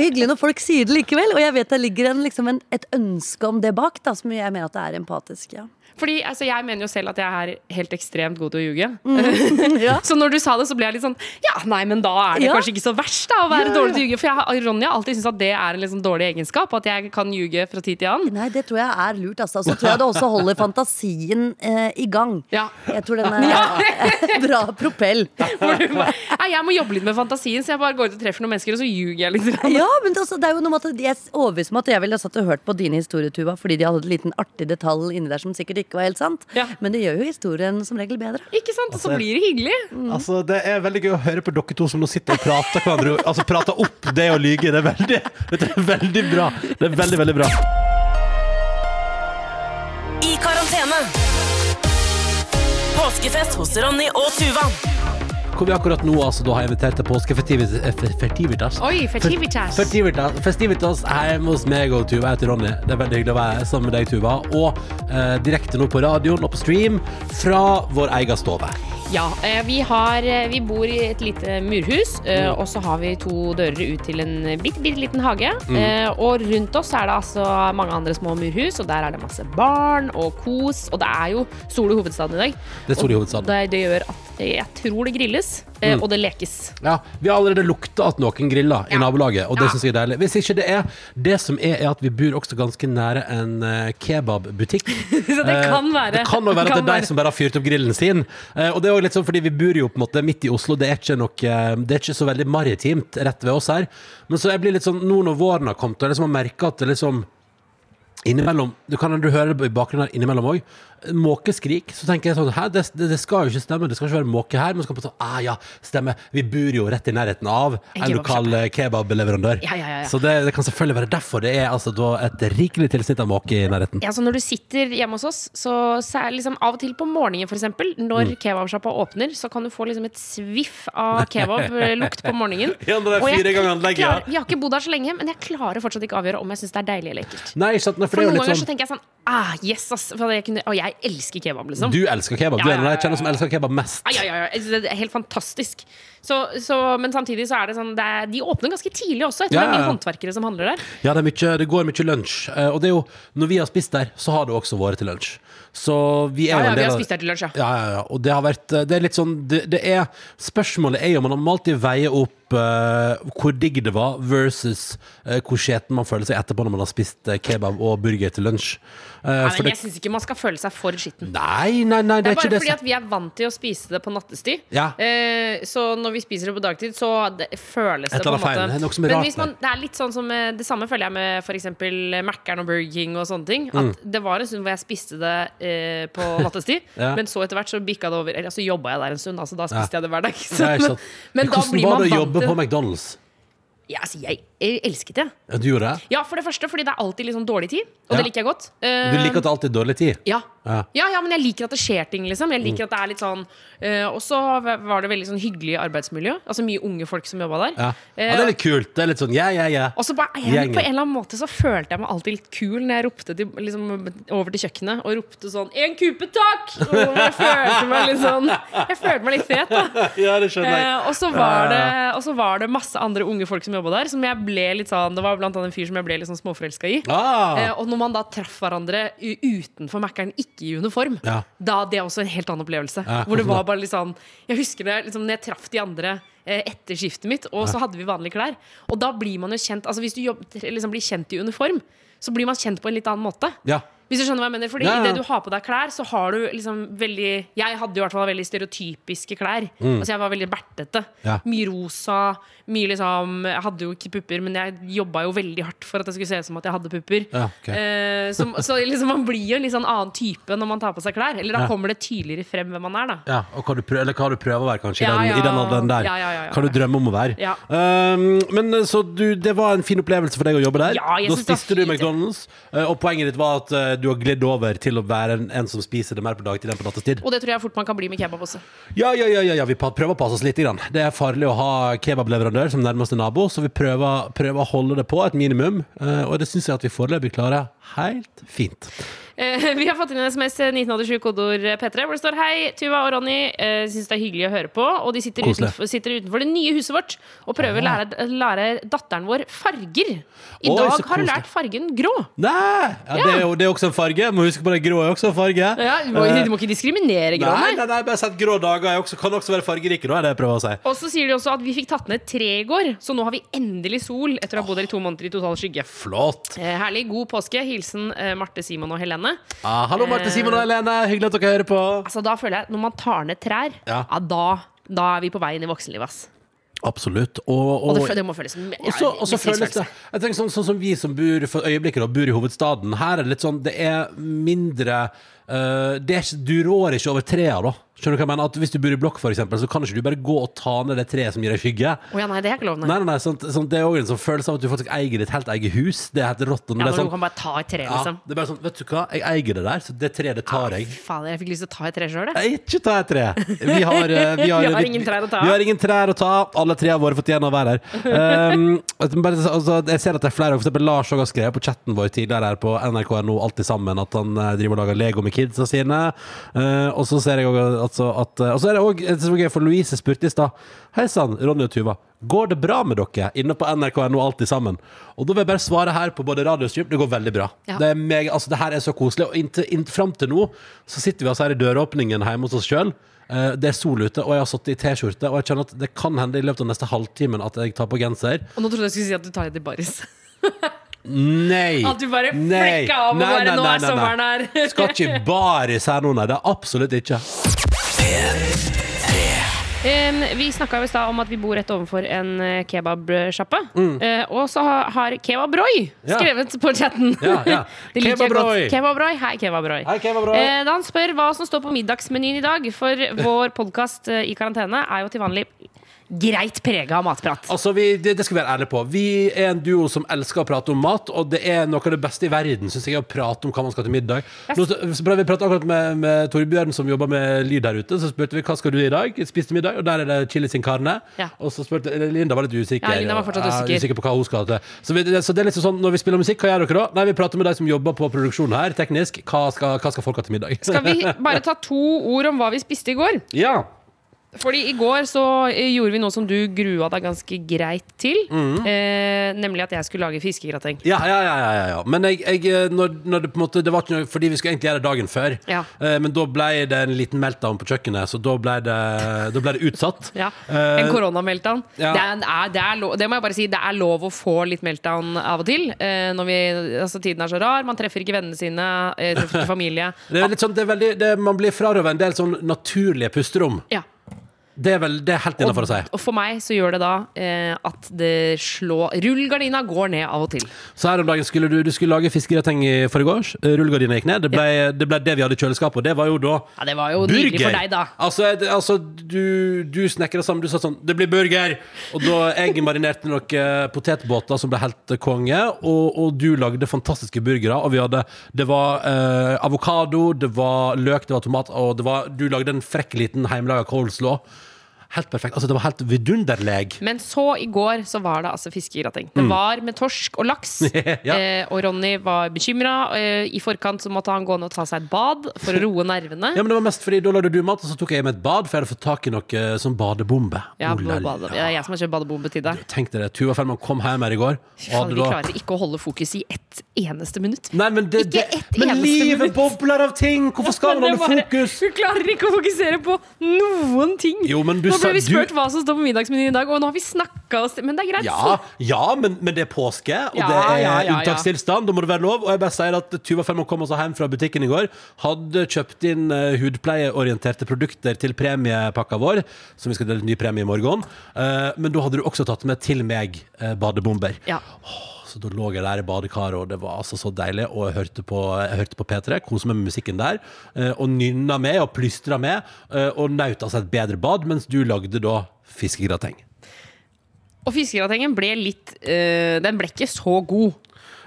hyggelig når folk sier det likevel. Og jeg vet det ligger en, liksom en, et ønske om det bak, da, som jeg mener at det er empatisk. Ja. Fordi altså, Jeg mener jo selv at jeg er helt ekstremt god til å ljuge. Ja. Så når du sa det, så ble jeg litt sånn Ja, nei, men da er det Ja. kanskje ikke så verst da å være Ja, dårlig til å ljuge. For jeg, har- har alltid syntes at det er en sånn dårlig egenskap. At jeg kan ljuge fra tid til annen. Nei, det tror jeg er lurt, altså. Så tror jeg det også holder fantasien eh, i gang. Ja. Jeg tror den er bra propell. Nei, jeg må jobbe litt med fantasien, så jeg bare går ut og treffer noen mennesker, og så ljuger jeg litt. Ja, men det, altså, det er jo noe med at jeg er overbevist om at jeg ville satt og hørt på dine historier, Tuva, fordi de hadde en liten artig detalj inni der som sikkert ikke var helt sant. Ja. Men det gjør jo historien som regel bedre. Ikke sant? Og så blir det hyggelig. Altså, Det er veldig gøy å høre på dere to som nå sitter og prater hverandre Altså prater opp det å lyge. Det er veldig, det er veldig bra. Det er veldig, veldig bra. I karantene. Påskefest hos Ronny og Tuva. Hvor vi akkurat nå altså da har invitert til påskefestivitas. Oi, festivitas. Festivitas, festivitas hjemme hos meg og Tuva. Jeg heter Ronny. Det er veldig hyggelig å være sammen med deg, Tuva. Og eh, direkte nå på radioen og på stream fra vår egen stove. Ja, eh, vi, har, eh, vi bor i et lite murhus, eh, og så har vi to dører ut til en bitte, bitte liten hage. Mm. Og rundt oss er det altså mange andre små murhus, og der er det masse barn og kos. Og det er jo sol i hovedstaden i dag. Det er sol i Og. Det, det gjør at jeg tror det grilles, eh, og det lekes. Ja, Vi har allerede lukta at noen griller i Ja. nabolaget, og det Ja. synes jeg er deilig. Hvis ikke det er Det som er, er at vi bor også ganske nære en eh, kebabbutikk. Så det kan være. Det kan jo være at det Kan er være. de som bare har fyrt opp grillen sin. Eh, og det er jo litt sånn fordi vi bor jo på en måte midt i Oslo, det er ikke noe eh, Det er ikke så veldig maritimt rett ved oss her. Men så jeg blir litt sånn nå når våren har kommet, og jeg liksom har merka at det liksom Innimellom, du kan du høre det i bakgrunnen her innimellom òg. Måkeskrik. Så tenker jeg sånn Hæ, det, det, det skal jo ikke stemme. Det skal ikke være måke her. Men så kan man sånn Ah ja, stemmer. Vi bor jo rett i nærheten av En lokal eh, kebableverandør. Ja, ja, ja. Så det, det kan selvfølgelig være derfor det er altså et rikelig tilsnitt av måke i nærheten. Ja, så Når du sitter hjemme hos oss, så, så er liksom av og til på morgenen for eksempel, Mm. når kebabsjappa åpner, så kan du få liksom et sviff av kebablukt på morgenen. Ja, når det er fire ganger anlegget, ja. har ikke bodd her så lenge, men jeg klarer fortsatt ikke avgjøre om jeg syns det er deilig eller ekkelt. Nei, sant? Nei, for For noen ganger sånn... så tenker jeg sånn Ah, yes, ass. Jeg kunne, og jeg elsker kebab, liksom. Du elsker kebab. Du er en av de jeg kjenner som elsker kebab mest. Ah, ja, ja, ja. Det er helt fantastisk. Så, så, men samtidig så er det sånn det er, De åpner ganske tidlig også. Jeg tror Ja, det er mye håndverkere som handler der. Ja, det, mye, det går mye lunsj. Eh, Og det er jo, når vi har spist der, så har det også vært til lunsj. Så vi er Ja, ja, vi har spist der til lunsj, ja. Ja, ja, ja. Og det har vært Det er litt sånn det, det er Spørsmålet er jo Man må alltid veie opp uh, hvor digg det var, versus uh, hvor skjeten man føler seg etterpå når man har spist uh, kebab og burger til lunsj. Eh, Nei, men det, jeg syns ikke man skal føle seg for skitten. nei, nei, nei, det er bare fordi at vi er vant til å spise det på nattestid. Ja. Eh, så når vi spiser det på dagtid, så det, føles Et det på en feil. måte er er Men hvis man, Det er litt sånn som eh, Det samme føler jeg med f.eks. Mækkern og Burger King og sånne ting. At Mm. Det var en stund hvor jeg spiste det eh, på nattestid, Ja. men så etter hvert så bikka det over Eller så jobba jeg der en stund, altså da spiste jeg det hver dag. Så, men, men, sant. men da Hvordan blir var man det å jobbe på McDonald's? Ja, altså, jeg, jeg elsket det. Ja, Du gjorde det? Ja, for det første fordi det er alltid sånn dårlig tid, og Ja. det liker jeg godt. Eh, Du liker at det alltid er dårlig tid? ja. Ja. Ja, ja, men jeg liker at det skjer ting, liksom. Jeg liker at det er litt sånn eh, Og så var det veldig sånn hyggelig arbeidsmiljø. Altså mye unge folk som jobba der. Ja. Ja, det er litt kult. Det er litt sånn ja, ja, ja. og så bare, jeg, Gjengen. På en eller annen måte så følte jeg meg alltid litt kul når jeg ropte til, liksom, over til kjøkkenet og ropte sånn 'En kupe, takk!' Og jeg følte meg litt sånn Jeg følte meg litt fet, da. Ja, det skjønner jeg. Eh, og, så var det, og så var det masse andre unge folk som jobba der. Som jeg ble litt sånn Det var blant annet en fyr som jeg ble litt sånn småforelska i. Ah. Eh, og når man da traff hverandre utenfor Mækkern, ikke i uniform, Ja. da det er også en helt annen opplevelse. Ja, hvor det var bare litt sånn Jeg husker det liksom, når jeg traff de andre eh, etter skiftet mitt, og så hadde vi vanlige klær. Og da blir man jo kjent Altså Hvis du jobb, liksom, blir kjent i uniform, så blir man kjent på en litt annen måte. Ja. Hvis du skjønner hva jeg mener Fordi Ja, ja. idet du har på deg klær, så har du liksom veldig Jeg hadde jo i hvert fall veldig stereotypiske klær. Altså Jeg var veldig bertete. Mm. Ja. Mye rosa. Mye liksom Jeg hadde jo ikke pupper, men jeg jobba jo veldig hardt for at det skulle se ut som at jeg hadde pupper. Ja, ok. eh, så, så liksom man blir jo en litt sånn annen type når man tar på seg klær. Eller da kommer det tydeligere frem hvem man er, da. Ja, og hva du prøver, eller hva du prøver å være, kanskje, i, den, i den alderen der. Ja, ja, ja, ja. Hva du drømmer om å være. Ja. Um, men eh, Så du, det var en fin opplevelse for deg å jobbe der? Da spiste du. McDonald's, eh, og poenget ditt var at eh, du har glidd over til å være en, en som spiser det mer på dagtid enn på nattestid? Og det tror jeg fort man kan bli med kebab også. Ja, ja, ja, ja, ja, vi pa- prøver å passe oss litt. Grann. Det er farlig å ha kebableverandør som nærmeste nabo, så vi prøver, prøver å holde det på et minimum. eh, og det syns jeg at vi foreløpig klarer helt fint. Eh, vi har fått inn en SMS 1987 kodord P3 hvor det står Hei, Tuva og Ronny. Uh, Syns det er hyggelig å høre på. Og de sitter utenfor, sitter utenfor det nye huset vårt og prøver å lære, lære datteren vår farger. I Oi, dag har hun lært fargen grå. Nei! Ja, Det, er jo, det er også en farge. Må huske på det grå er også en farge. Ja, du, må, Eh, du må ikke diskriminere grå. Nei, Nei. nei, bare sett grå dager er også, kan også være fargerike, da, er det jeg prøver å si. Og så sier de også at vi fikk tatt ned tre i går, så nå har vi endelig sol etter å ha bodd her i to måneder i total skygge. Flott. Eh, herlig. God påske. Hilsen eh, Marte, Simon og Helene. Ah, hallo, Marte, Simon og Helene. Hyggelig at dere hører på. Altså, da føler jeg Når man tar ned trær, Ja. ja. da, da er vi på vei inn i voksenlivet. ass. Absolutt. Og, Og og, det, det må føles ja, også, også føles det. Jeg tenker sånn, sånn som vi som bor for øyeblikket da, bor i hovedstaden. Her er det litt sånn Det er mindre eh, det ikke, Du rår ikke over trea, da. Skjønner du hva jeg mener? At Hvis du bor i blokk, for eksempel, så kan ikke du bare gå og ta ned det treet som gir deg skygge. Oh, ja, nei, det er ikke lov, nei. Nei, nei, sånt, sånt, Det er òg en sånn følelse av at du faktisk eier ditt helt eget hus. Det er helt rått. Ja, når sånn, du kan bare ta et tre, ja, liksom. det er bare sånn Vet du hva, jeg eier det der, så det treet, det tar jeg. Fader, jeg fikk lyst til å ta et tre sjøl, jeg. Ikke ta et tre. Vi har, eh, vi har, Vi har ingen trær å ta. Vi har ingen trær å ta. Alle trærne våre fortjener å være her. Um, altså, jeg ser at det er flere, for eksempel Lars har skrevet på chatten vår tidligere her på nrk.no Alltid sammen at han eh, driver og lager Lego med kidsa sine. Uh, og så ser jeg også altså, at eh, Og så er det òg for Louise spurte i stad. Hei sann, Ronny og Tuva. Går det bra med dere inne på nrk.no Alltid sammen? Og da vil jeg bare svare her på både radio og stream. Det går veldig bra. Ja. Det, er meg, altså, det her er så koselig. Og inntil, inntil, fram til nå så sitter vi altså her i døråpningen hjemme hos oss sjøl. Det er sol ute, og jeg har sittet i T-skjorte. Og jeg kjenner at det kan hende i løpet av neste halvtimen at jeg tar på genser. Og nå trodde jeg skulle si at du tar det i baris. Nei! At du bare Nei. flekka av og Nei, bare nei, Nå nei, er sommeren her. Skal ikke baris her nå, nei. Det er absolutt ikke. Um, vi snakka i stad om at vi bor rett overfor en eh, kebabsjappe. Uh, og så har, har Kebabroy skrevet Ja. på chatten. Ja, ja. Godt. Kebabroy. Hei, Kebabroy. Hei, Kebabroy. Eh, da han spør hva som står på middagsmenyen i dag, for vår podkast i karantene er jo til vanlig greit prega av matprat. Altså, vi, det, det skal vi være ærlige på. Vi er en duo som elsker å prate om mat, og det er noe av det beste i verden, synes jeg, å prate om hva man skal til middag. Nå, så vi pratet akkurat med, med Torbjørn, som jobber med lyd her ute. Så spurte vi hva skal du i dag? Spiste middag, og der er det chili sin carne. Ja. Og så spurte Linda var litt usikker. Ja, Linda var fortsatt usikker. usikker. usikker på hva hun skal til. Så, vi, så det er litt sånn, når vi spiller musikk, hva gjør dere da? Nei, vi prater med de som jobber på produksjonen her, teknisk. Hva skal, hva skal folk ha til middag? Skal vi bare ta to ord om hva vi spiste i går? Ja. Fordi i går så eh, gjorde vi noe som du grua deg ganske greit til. Mm. eh, nemlig at jeg skulle lage fiskegrateng. Ja, ja, ja, ja, ja, ja. Men jeg, jeg når, når det måte Det var ikke noe Fordi vi skulle egentlig gjøre det dagen før. Ja. Eh, men da ble det en liten meltdown på kjøkkenet, så da ble det, da ble det utsatt. Ja, Eh, En koronameltdown. ja. Det, er, det, er lov, det må jeg bare si, det er lov å få litt meltdown av og til. eh, når vi, altså Tiden er så rar, man treffer ikke vennene sine, eh, treffer ikke familie. det er litt sånn, det er veldig, det, man blir frarøvet en del sånn naturlige pusterom. Ja. Det er vel det er helt innafor å si. Og for meg så gjør det da eh, at det slår Rullegardina går ned av og til. Så her om dagen skulle du, du skulle lage fiskegrateng i forgårs. Eh, Rullegardina gikk ned. Det ble, det ble det vi hadde i kjøleskapet, og det var jo da Ja, Det var jo nydelig for deg, da. Altså, altså du, du snekra sammen. Du sa sånn 'Det blir burger!' Og da jeg marinerte noen eh, potetbåter som ble helt konge, og, og du lagde fantastiske burgere. Og vi hadde Det var eh, avokado, det var løk, det var tomat, og det var, du lagde en frekk liten hjemmelaga coleslaw. Helt perfekt. Altså, det var helt vidunderleg. Men så i går så var det altså fiskegrateng. Det var med torsk og laks. Mm. Ja. eh, og Ronny var bekymra. Eh, I forkant så måtte han gå ned og ta seg et bad for å roe nervene. Ja, men det var mest fordi Da lagde du mat, og så tok jeg med et bad, for jeg hadde fått tak i noe Som sånn badebombe. Ja, Oh la bade. Ja, jeg som har kjøpt badebombe til deg. Tenk det. Tuva Fellmann kom hjem her i går. Faen, vi klarer ikke å holde fokus i ett eneste minutt. Nei, men det, Ikke det, ett men eneste livet minutt. bobler av ting! Hvorfor skal man holde fokus? Hun klarer ikke å fokusere på noen ting. Jo, men du ble vi du- spurt hva som står på middagsmenyen i dag, og nå har vi snakka oss Men det er greit. Ja, ja men, men det er påske, og det er ja, unntakstilstand. Da må det være lov. Og jeg bare sier at Tuva Fermo kom også hjem fra butikken i går. Hadde kjøpt inn uh, hudpleieorienterte produkter til premiepakka vår, som vi skal dele ny premie i morgen. Uh, men da hadde du også tatt med til meg uh, badebomber. Ja. Så da lå jeg der i badekaret, og det var altså så deilig. Og jeg hørte på, jeg hørte på P3, koste meg med musikken der. eh, Og nynna med og plystra med, eh, og nøt altså et bedre bad, mens du lagde da fiskegrateng. Og fiskegratengen ble litt øh, Den ble ikke så god.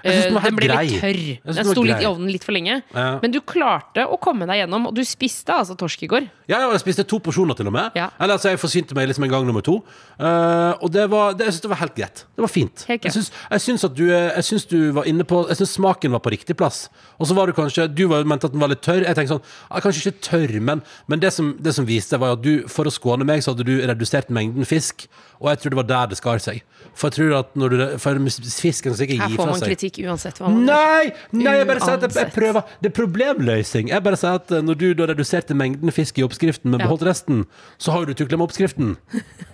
Den Eh, helt ble grei. litt tørr. Synes Den den sto litt grei. i ovnen litt for lenge. Ja. Men du klarte å komme deg gjennom, og du spiste altså torsk i går. Ja, jeg spiste to porsjoner til og med. Ja. Eller altså, jeg forsynte meg liksom en gang nummer to. Uh, og det var, det, jeg syns det var helt greit. Det var fint. Helt greit. Jeg syns, at du, eh, jeg syns du var inne på Jeg syns smaken var på riktig plass. Og så var du kanskje Du var, mente at den var litt tørr. Jeg tenkte sånn ah, Kanskje ikke tørr, men, men det, som, det som viste seg, var at du, for å skåne meg, så hadde du redusert mengden fisk. Og jeg tror det var der det skar seg. For jeg tror at når du For fisken skal ikke Her får man seg. Kritikk uansett hva man. Nei! nei jeg bare sier at jeg, jeg prøver Det er problemløsning. Jeg bare sier at eh, Når du da reduserte mengden fisk i oppskriften, men beholdt resten, så har du tukla med oppskriften.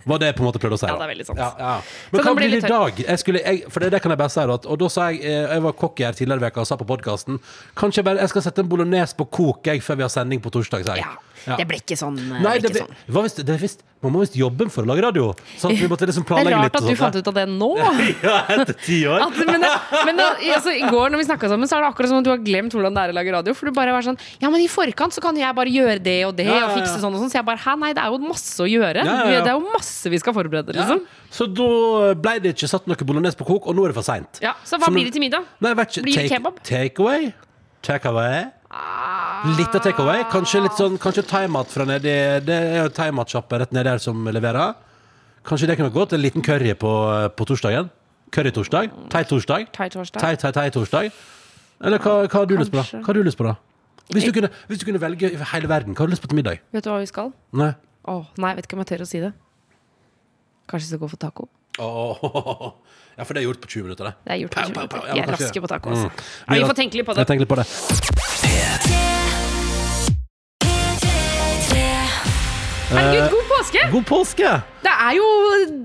Var det jeg på en måte prøvde å si? Ja, det er veldig sant. Ja, ja. Men hva blir det i dag? Skulle, jeg, for det, det kan jeg bare si. at- Og da sa jeg eh, Jeg var kokk her tidligere i veka og sa på podkasten Kanskje jeg bare jeg skal sette en bolognese på kok jeg, før vi har sending på torsdag. sa jeg. Ja. Ja. Det ble ikke sånn. eh, Nei, ble det, ikke sånn. var det visst, man må visst jobbe for å lage radio. Så vi måtte liksom planlegge litt. Det er rart litt. at du fant ut av det nå. Ja, etter ti år. At, men det, men det, altså, I går når vi snakka sammen, så er det akkurat som om du har glemt hvordan det er å lage radio. For du bare var sånn Ja, men i forkant så kan jeg bare gjøre det og det Ja, ja, og fikse sånn og sånn. Så jeg bare Hæ, nei, det er jo masse å gjøre. Ja, ja, ja. Det er jo masse vi skal forberede, Ja. liksom. Så da ble det ikke satt noe bolognese på kok, og nå er det for seint. Ja, så hva blir det til middag? Nei, vet ikke. Blir det Take- kebab? Takeaway? Takeaway? Litt av takeaway. Kanskje litt sånn Kanskje thaimat fra nedi Det er jo thaimatsjappe rett nedi her som leverer. Kanskje det kunne gått? En liten curry på, på torsdagen? Currytorsdag? Thai-torsdag? Thai-torsdag. Thai-thai-thai-torsdag? Eller hva, hva har du lyst på, da? Hva har du lyst på da? Hvis du, kunne, hvis du kunne velge i hele verden, hva har du lyst på til middag? Vet du hva vi skal? Nei. Åh, nei, jeg vet ikke om jeg tør å si det. Kanskje vi skal gå for taco? Åh, Ja, for det er gjort på 20 minutter, det. Det er gjort på 20 pow, pow. minutter. Vi er raske på taco. Mm. Altså. Vi får tenke litt på det. Jeg tenker litt på det. Herregud, god påske! God påske! Det er jo,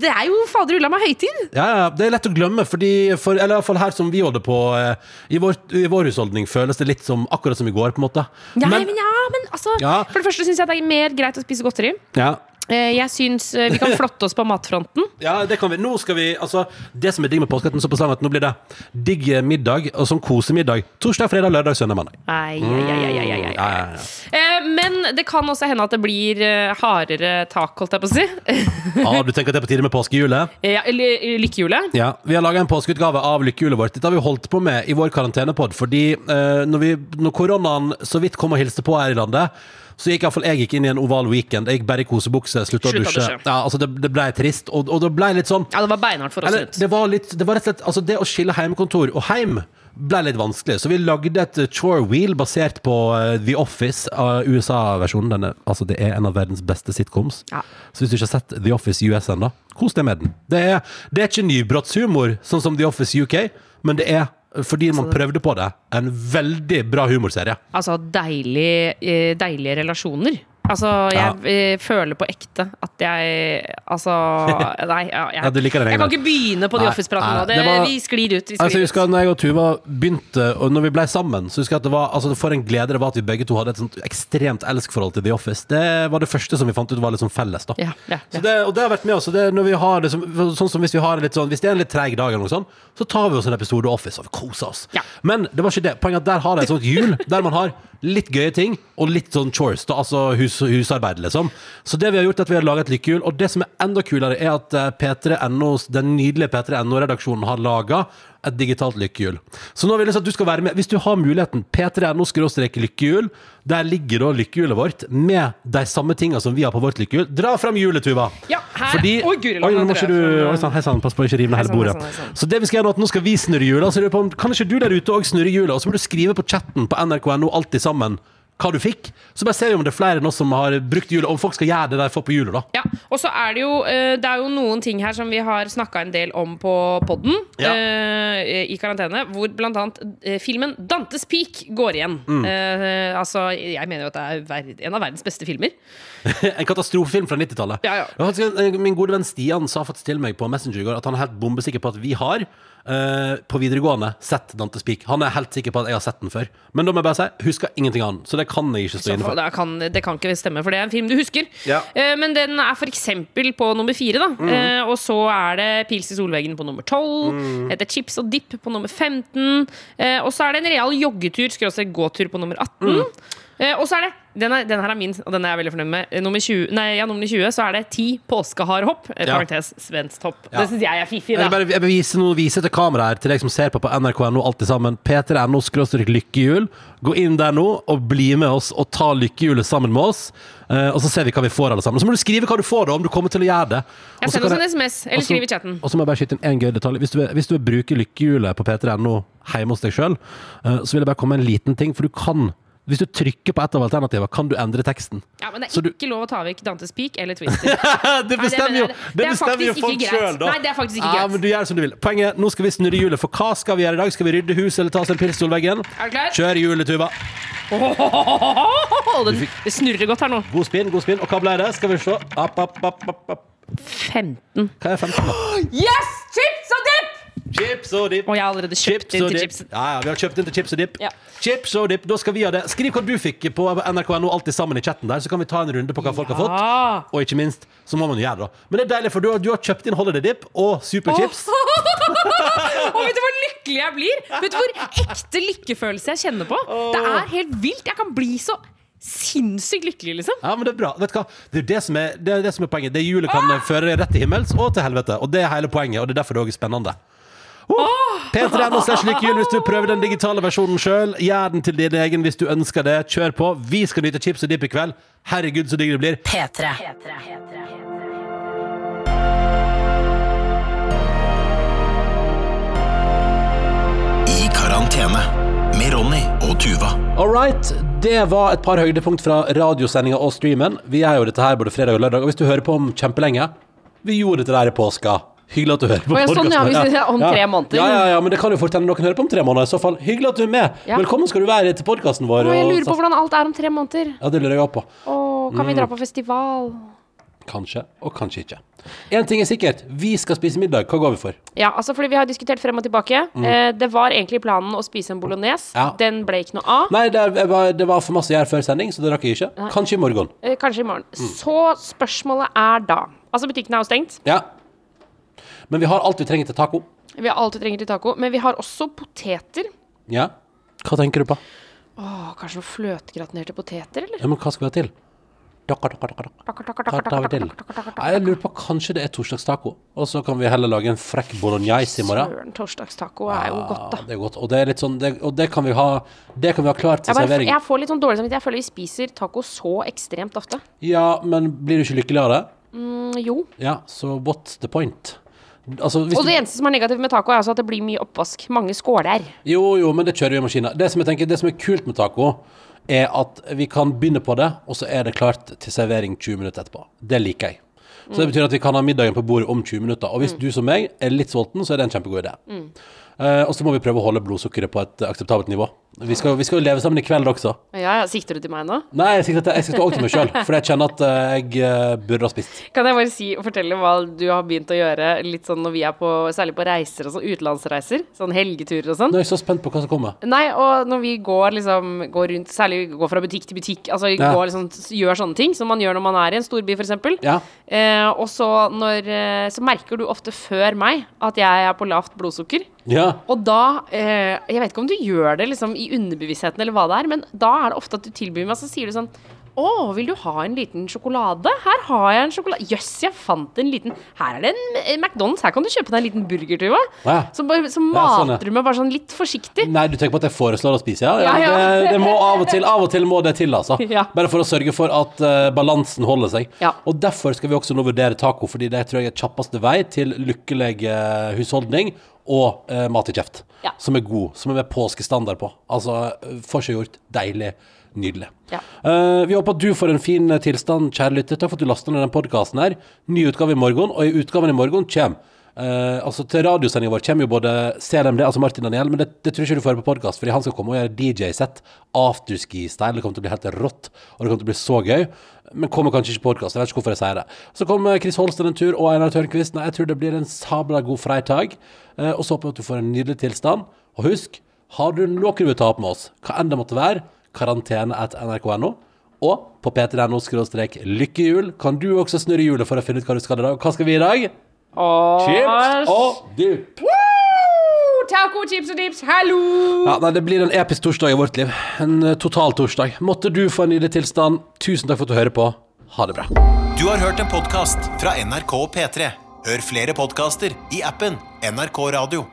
det er jo fader ulla meg høytid. Ja, ja, det er lett å glemme, fordi for, eller i hvert fall her som vi holder på eh, i, vår, I vår husholdning føles det litt som akkurat som i går, på en måte. Ja, men, ja, men altså Ja. For det første syns jeg det er mer greit å spise godteri. ja, Eh, Jeg syns eh, vi kan flotte oss på matfronten. Ja, det kan vi. Nå skal vi, altså Det som er digg med påskehatten, på slang at nå blir det digg middag, og sånn kosemiddag. Torsdag, fredag, lørdag, søndag, mandag. Ai, ai, ai. Ja, ja, ja. Eh, Men det kan også hende at det blir eh, hardere tak, holdt jeg på å si. Ah, du tenker at det er på tide med påskehjulet? Ja, eller eh, lykkehjulet. Ja, Vi har laga en påskeutgave av lykkehjulet vårt. Dette har vi holdt på med i vår karantenepod. Fordi eh, når, vi, når koronaen så vidt kom og hilste på her i landet, så gikk iallfall jeg gikk inn i en oval weekend. Jeg gikk bare i kosebukse, slutta å dusje. Ja, altså det, det ble trist, og, og det ble litt sånn Ja, det var beinhardt for oss. Eller, det var litt Det var rett og slett Altså, det å skille heimekontor og heim ble litt vanskelig, så vi lagde et eh, chore wheel basert på eh, The Office, uh, USA-versjonen. Den er- Altså, det er en av verdens beste sitcoms. Ja. Så hvis du ikke har sett The Office US ennå, kos deg med den. Det er, det er ikke nybrottshumor, sånn som The Office UK, men det er, fordi man prøvde på det, en veldig bra humorserie. Altså, deilig, eh, deilige relasjoner. Altså, jeg ja. føler på ekte at jeg Altså, nei. Jeg, Ja, jeg kan ikke begynne på de Office-praten nå. Det, det var- vi sklir ut. Vi Altså, jeg husker ut. når jeg og Tuva begynte, og når vi ble sammen, så husker jeg at det var altså, For en glede det var at vi begge to hadde et sånt ekstremt elskforhold til The Office. Det var det første som vi fant ut var liksom felles. da Ja, det, og det har vært med oss. Det, når vi har liksom, sånn som hvis vi har litt sånn Hvis det er en litt treig dag, eller noe sånt, så tar vi oss en episode Office og vi koser oss. Ja. Men det var ikke det. Poenget er at der har de et sånt hjul der man har litt gøye ting og litt sånn chores, da, altså hus, husarbeid, liksom. Så det vi har gjort, er at vi har laga et lykkehjul. Og det som er enda kulere, er at eh, P3NO, den nydelige P3NO-redaksjonen har laga et digitalt lykkehjul. Så nå vil jeg til at du skal være med. Hvis du har muligheten, P3NO-lykkehjul, der ligger da lykkehjulet vårt med de samme tinga som vi har på vårt lykkehjul. Dra fram hjulet, Tuva! Ja, her- Fordi, Oi, guri oi, nå må ikke du Oi sann, hei sann, pass på å ikke rive ned hele bordet. Så det vi skal gjøre nå, at nå skal vi snurre hjulet. Kan ikke du der ute òg snurre hjulet? Og så må du skrive på chatten på nrk.no alltid sammen hva du fikk. Så bare ser vi om det er flere oss som har brukt hjulet, om folk skal gjøre det de får på hjulet, da. Ja, og så er det jo eh, Det er jo noen ting her som vi har snakka en del om på podden Ja. eh, i karantene, hvor blant annet eh, filmen Dantes Peak går igjen. Mm. Altså, jeg mener jo at det er en av verdens beste filmer. En katastrofefilm fra 90-tallet. Ja, ja. Min gode venn Stian sa faktisk til meg på Messenger i går at han er helt bombesikker på at vi har eh, på videregående sett Dantes Peak. Han er helt sikker på at jeg har sett den før. Men da må jeg bare si husker ingenting av den, så det kan jeg ikke stå inne for. det, kan, det kan ikke stemme, for det er en film du husker. Ja. Uh, men den er eksempel på nummer fire, da. Mm. Uh, og så er det Pils i solveggen på nummer tolv. Mm. Heter Chips og Dip på nummer 15. Eh, og så er det en real joggetur, skråstrek gåtur, på nummer 18. Mm. Eh, og så er det den, er, den her er min, og den er jeg veldig fornøyd med. Eh, Nummer 20, nei, ja, nummer 20 så er det ti påskeharhopp. Eh, Ja. Parentes svensk hopp. Ja. Det syns jeg er fiffig, Jeg vil da. bare jeg vil vise, noe, vise til kamera her til deg som ser på på nrk.no alltid sammen. P3NO skråstrek lykkehjul. Gå inn der nå og bli med oss og ta lykkehjulet sammen med oss. Eh, og så ser vi hva vi får alle sammen. Så må du skrive hva du får, da, om du kommer til å gjøre det. Så Send oss en SMS, eller og skriv i chatten. Og så må jeg bare skyte inn en gøy detalj. Hvis du, hvis du vil bruke lykkehjulet på P3NO hjemme hos deg sjøl, så vil jeg bare komme med en liten ting. For du kan, hvis du trykker på et av alternativene, kan du endre teksten. Ja, men det Så er du- ikke lov å ta vekk Dantes Peak eller Twister. det bestemmer jo, det Det er bestemmer jo folk sjøl, da. Nei, det er faktisk ikke ja, greit. men du gjør som du vil. Poenget, nå skal vi snurre hjulet, for hva skal vi gjøre i dag? Skal vi rydde huset eller ta oss en pils solveggen? Er du klar? Kjør hjulet, Tuva. Åh, den, det snurrer godt her nå. God spinn, god spinn. Og hva ble det? Skal vi se. App, app, app. 15. Hva er 15, da? Yes! Chips og dip! Og jeg har allerede kjøpt Chips inn til chips. Ja, ja, vi har kjøpt inn til chips og dip. Ja. Chips og dip, da skal vi ha det. Skriv hva du fikk på nrk.no alltid sammen i chatten der, så kan vi ta en runde på hva folk har fått. Og ikke minst, så må man gjøre det. da. Men det er deilig, for du har, du har kjøpt inn Holiday Dip og Superchips. Og vet du hvor lykkelig jeg blir? Vet du hvor ekte lykkefølelse jeg kjenner på? Det er helt vilt. Jeg kan bli så sinnssykt lykkelig, liksom. Ja, men det er bra. Vet du hva? Det er det som er, det er, det som er poenget. Det hjulet kan føre deg rett til himmels og til helvete. Og det er hele poenget, og det er derfor det òg er spennende. Uh, P3NO slash lykkehjul hvis du prøver den digitale versjonen sjøl. Gjør den til din egen hvis du ønsker det. Kjør på. Vi skal nyte chips og dip i kveld. Herregud, så digg det blir. P3. I karantene med Ronny og Tuva. All right. Det var et par høydepunkt fra radiosendinga og streamen. Vi er jo dette her både fredag og lørdag. Og hvis du hører på om kjempelenge Vi gjorde dette der i påska. Hyggelig at du hører på Å ja, sånn, ja, er om tre måneder. Ja, ja, ja, men det kan jo fort hende noen hører på om tre måneder. I så fall, hyggelig at du er med. Ja. Velkommen skal du være til podkasten vår. Og jeg lurer på hvordan alt er om tre måneder. Ja, det lurer jeg også på. Åh, kan vi dra på festival? Kanskje, og kanskje ikke. Én ting er sikkert. Vi skal spise middag. Hva går vi for? Ja, altså fordi vi har diskutert frem og tilbake. Eh, det var egentlig planen å spise en bolognese. Mm. Ja. Den ble ikke noe av. Nei, det var, det var for masse gjær før sending, så det rakk jeg ikke. Kanskje i morgen. Eh, kanskje i morgen. Mm. Så spørsmålet er da Altså, butikken er jo stengt. Ja. Men vi har alt vi trenger til taco. Vi har alt vi trenger til taco. Men vi har også poteter. Ja. Hva tenker du på? Åh, kanskje noen fløtegratinerte poteter, eller? Ja, men hva skal vi ha til? Dakka. Takker, takker, Hva tar vi til? Nei, Jeg lurer på Kanskje det er torsdagstaco. Og så kan vi heller lage en frekk bolognese i morgen. Søren, torsdagstaco er jo godt, da. Ja, det er godt. Og det er litt sånn det, Og det kan vi ha Det kan vi ha klart til Jeg, bare, servering. jeg får litt sånn dårlig samvittighet. Jeg føler vi spiser taco så ekstremt ofte. Ja, men blir du ikke lykkelig av det? Mm, jo. Ja, så what's the point? Altså, Og det eneste som er negativt med taco, er altså at det blir mye oppvask. Mange skåler. jo, jo, men det kjører vi i maskiner. Det som jeg tenker, det som er kult med taco, er at vi kan begynne på det, og så er det klart til servering 20 minutter etterpå. Det liker jeg. Så det betyr at vi kan ha middagen på bordet om 20 minutter. Og hvis du som meg er litt sulten, så er det en kjempegod idé. Eh, og så må vi prøve å holde blodsukkeret på et akseptabelt nivå. Vi skal, vi skal jo leve sammen i kveld også. Ja, ja, Sikter du til meg nå? Nei, jeg sikter, til- jeg skal også til meg sjøl, for jeg kjenner at eh, jeg eh, burde ha spist. Kan jeg bare si og fortelle hva du har begynt å gjøre litt sånn når vi er på, særlig på reiser og sånn, utenlandsreiser, sånn helgeturer og sånn? Nå er jeg så spent på hva som kommer. Nei, og når vi går liksom går rundt, særlig går fra butikk til butikk, altså Ja. går liksom, gjør sånne ting som man gjør når man er i en storby, eksempel. Ja. Eh, og så når eh, Så merker du ofte før meg at jeg er på lavt blodsukker. Ja. Og da eh, Jeg vet ikke om du gjør det liksom i underbevisstheten eller hva det er, men da er det ofte at du tilbyr meg, så sier du sånn å, vil du ha en liten sjokolade? Her har jeg en sjokolade. Jøss, jeg fant en liten Her er det en eh, McDonald's. Her kan du kjøpe deg en liten burger, Tuva. Ja. Så, bare, så Ja, mater sånn, ja. du meg bare sånn litt forsiktig. Nei, du tenker på at jeg foreslår å spise, ja? Det, det må av og til Av og til må det til, altså. Bare for å sørge for at uh, balansen holder seg. Og derfor skal vi også nå vurdere taco, fordi det tror jeg er kjappeste vei til lykkelig eh, husholdning og eh, mat i kjeft. Ja. Som er god. Som er med påskestandard på. Altså eh, forseggjort, deilig, nydelig. Ja. Eh, vi håper at du får en fin eh, tilstand, kjære lytter. Takk for at du lasta ned den podkasten her. Ny utgave i morgen, og i utgaven i morgen kommer uh, altså Til radiosendinga vår kommer jo både CLMD, altså Martin Daniel, men det, det tror jeg ikke du får høre på podkast, fordi han skal komme og gjøre DJ-sett. Afterski-style. Det kommer til å bli helt rått, og det kommer til å bli så gøy. Men kommer kanskje ikke på podkast. Jeg vet ikke hvorfor jeg sier det. Så kommer Chris Holsten en tur, og Einar Tørnquist. Nei, jeg tror det blir en sabla god freitag. Eh, og så håper jeg at du får en nydelig tilstand. Og husk, har du noe du vil ta opp med oss, hva enn det måtte være, karantene at nrk.no. Og på p3.no skråstrek lykkehjul kan du også snurre hjulet for å finne ut hva du skal i dag. Hva skal vi i dag? Og Chips og dip. Taco, chips og dips, hallo! Ja, nei, Det blir en episk torsdag i vårt liv. En uh, total torsdag. Måtte du få en nydelig tilstand. Tusen takk for at du hører på. Ha det bra. Du har hørt en podkast fra NRK og P3. Hør flere podkaster i appen NRK Radio.